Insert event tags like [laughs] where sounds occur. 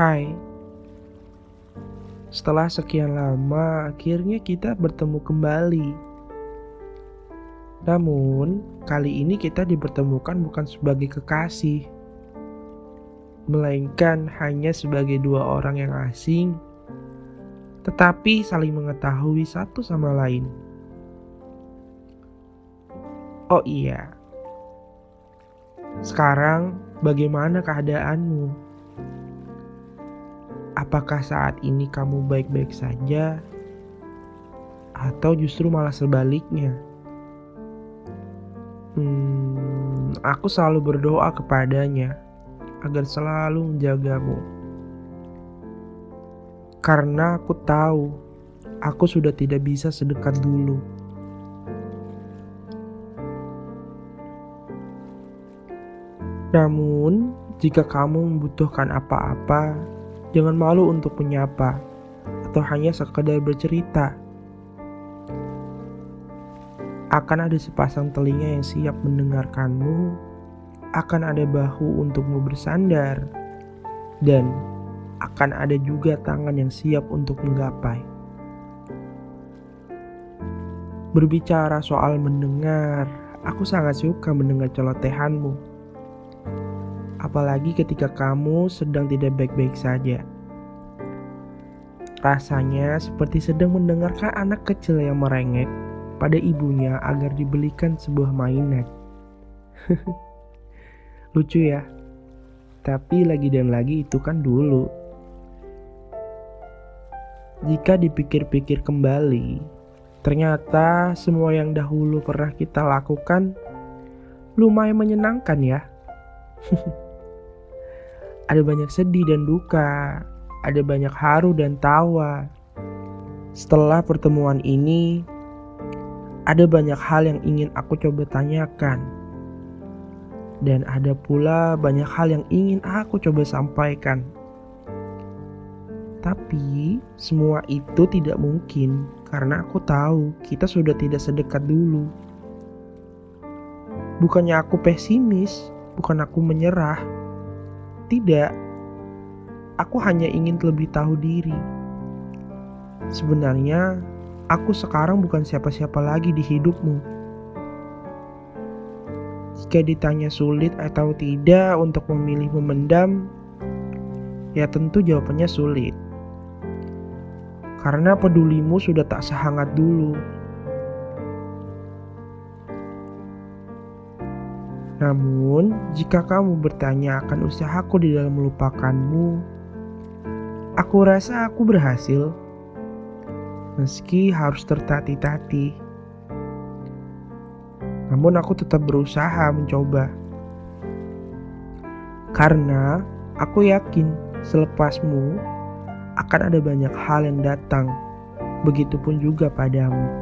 Hai. Setelah sekian lama, akhirnya kita bertemu kembali. Namun, kali ini kita dipertemukan bukan sebagai kekasih, melainkan hanya sebagai dua orang yang asing, tetapi saling mengetahui satu sama lain. Oh iya, sekarang bagaimana keadaanmu? Apakah saat ini kamu baik-baik saja, atau justru malah sebaliknya? Hmm, aku selalu berdoa kepadanya agar selalu menjagamu, karena aku tahu aku sudah tidak bisa sedekat dulu. Namun, jika kamu membutuhkan apa-apa, Jangan malu untuk menyapa atau hanya sekedar bercerita. Akan ada sepasang telinga yang siap mendengarkanmu, akan ada bahu untukmu bersandar, dan akan ada juga tangan yang siap untuk menggapai. Berbicara soal mendengar, aku sangat suka mendengar celotehanmu apalagi ketika kamu sedang tidak baik-baik saja. Rasanya seperti sedang mendengarkan anak kecil yang merengek pada ibunya agar dibelikan sebuah mainan. [laughs] Lucu ya, tapi lagi dan lagi itu kan dulu. Jika dipikir-pikir kembali, ternyata semua yang dahulu pernah kita lakukan lumayan menyenangkan ya. [laughs] Ada banyak sedih dan duka, ada banyak haru dan tawa. Setelah pertemuan ini, ada banyak hal yang ingin aku coba tanyakan. Dan ada pula banyak hal yang ingin aku coba sampaikan. Tapi semua itu tidak mungkin karena aku tahu kita sudah tidak sedekat dulu. Bukannya aku pesimis, bukan aku menyerah, tidak, aku hanya ingin lebih tahu diri. Sebenarnya, aku sekarang bukan siapa-siapa lagi di hidupmu. Jika ditanya sulit atau tidak untuk memilih memendam, ya tentu jawabannya sulit. Karena pedulimu sudah tak sehangat dulu. Namun, jika kamu bertanya akan usahaku di dalam melupakanmu, aku rasa aku berhasil. Meski harus tertati-tati. Namun aku tetap berusaha mencoba. Karena aku yakin selepasmu akan ada banyak hal yang datang. Begitupun juga padamu.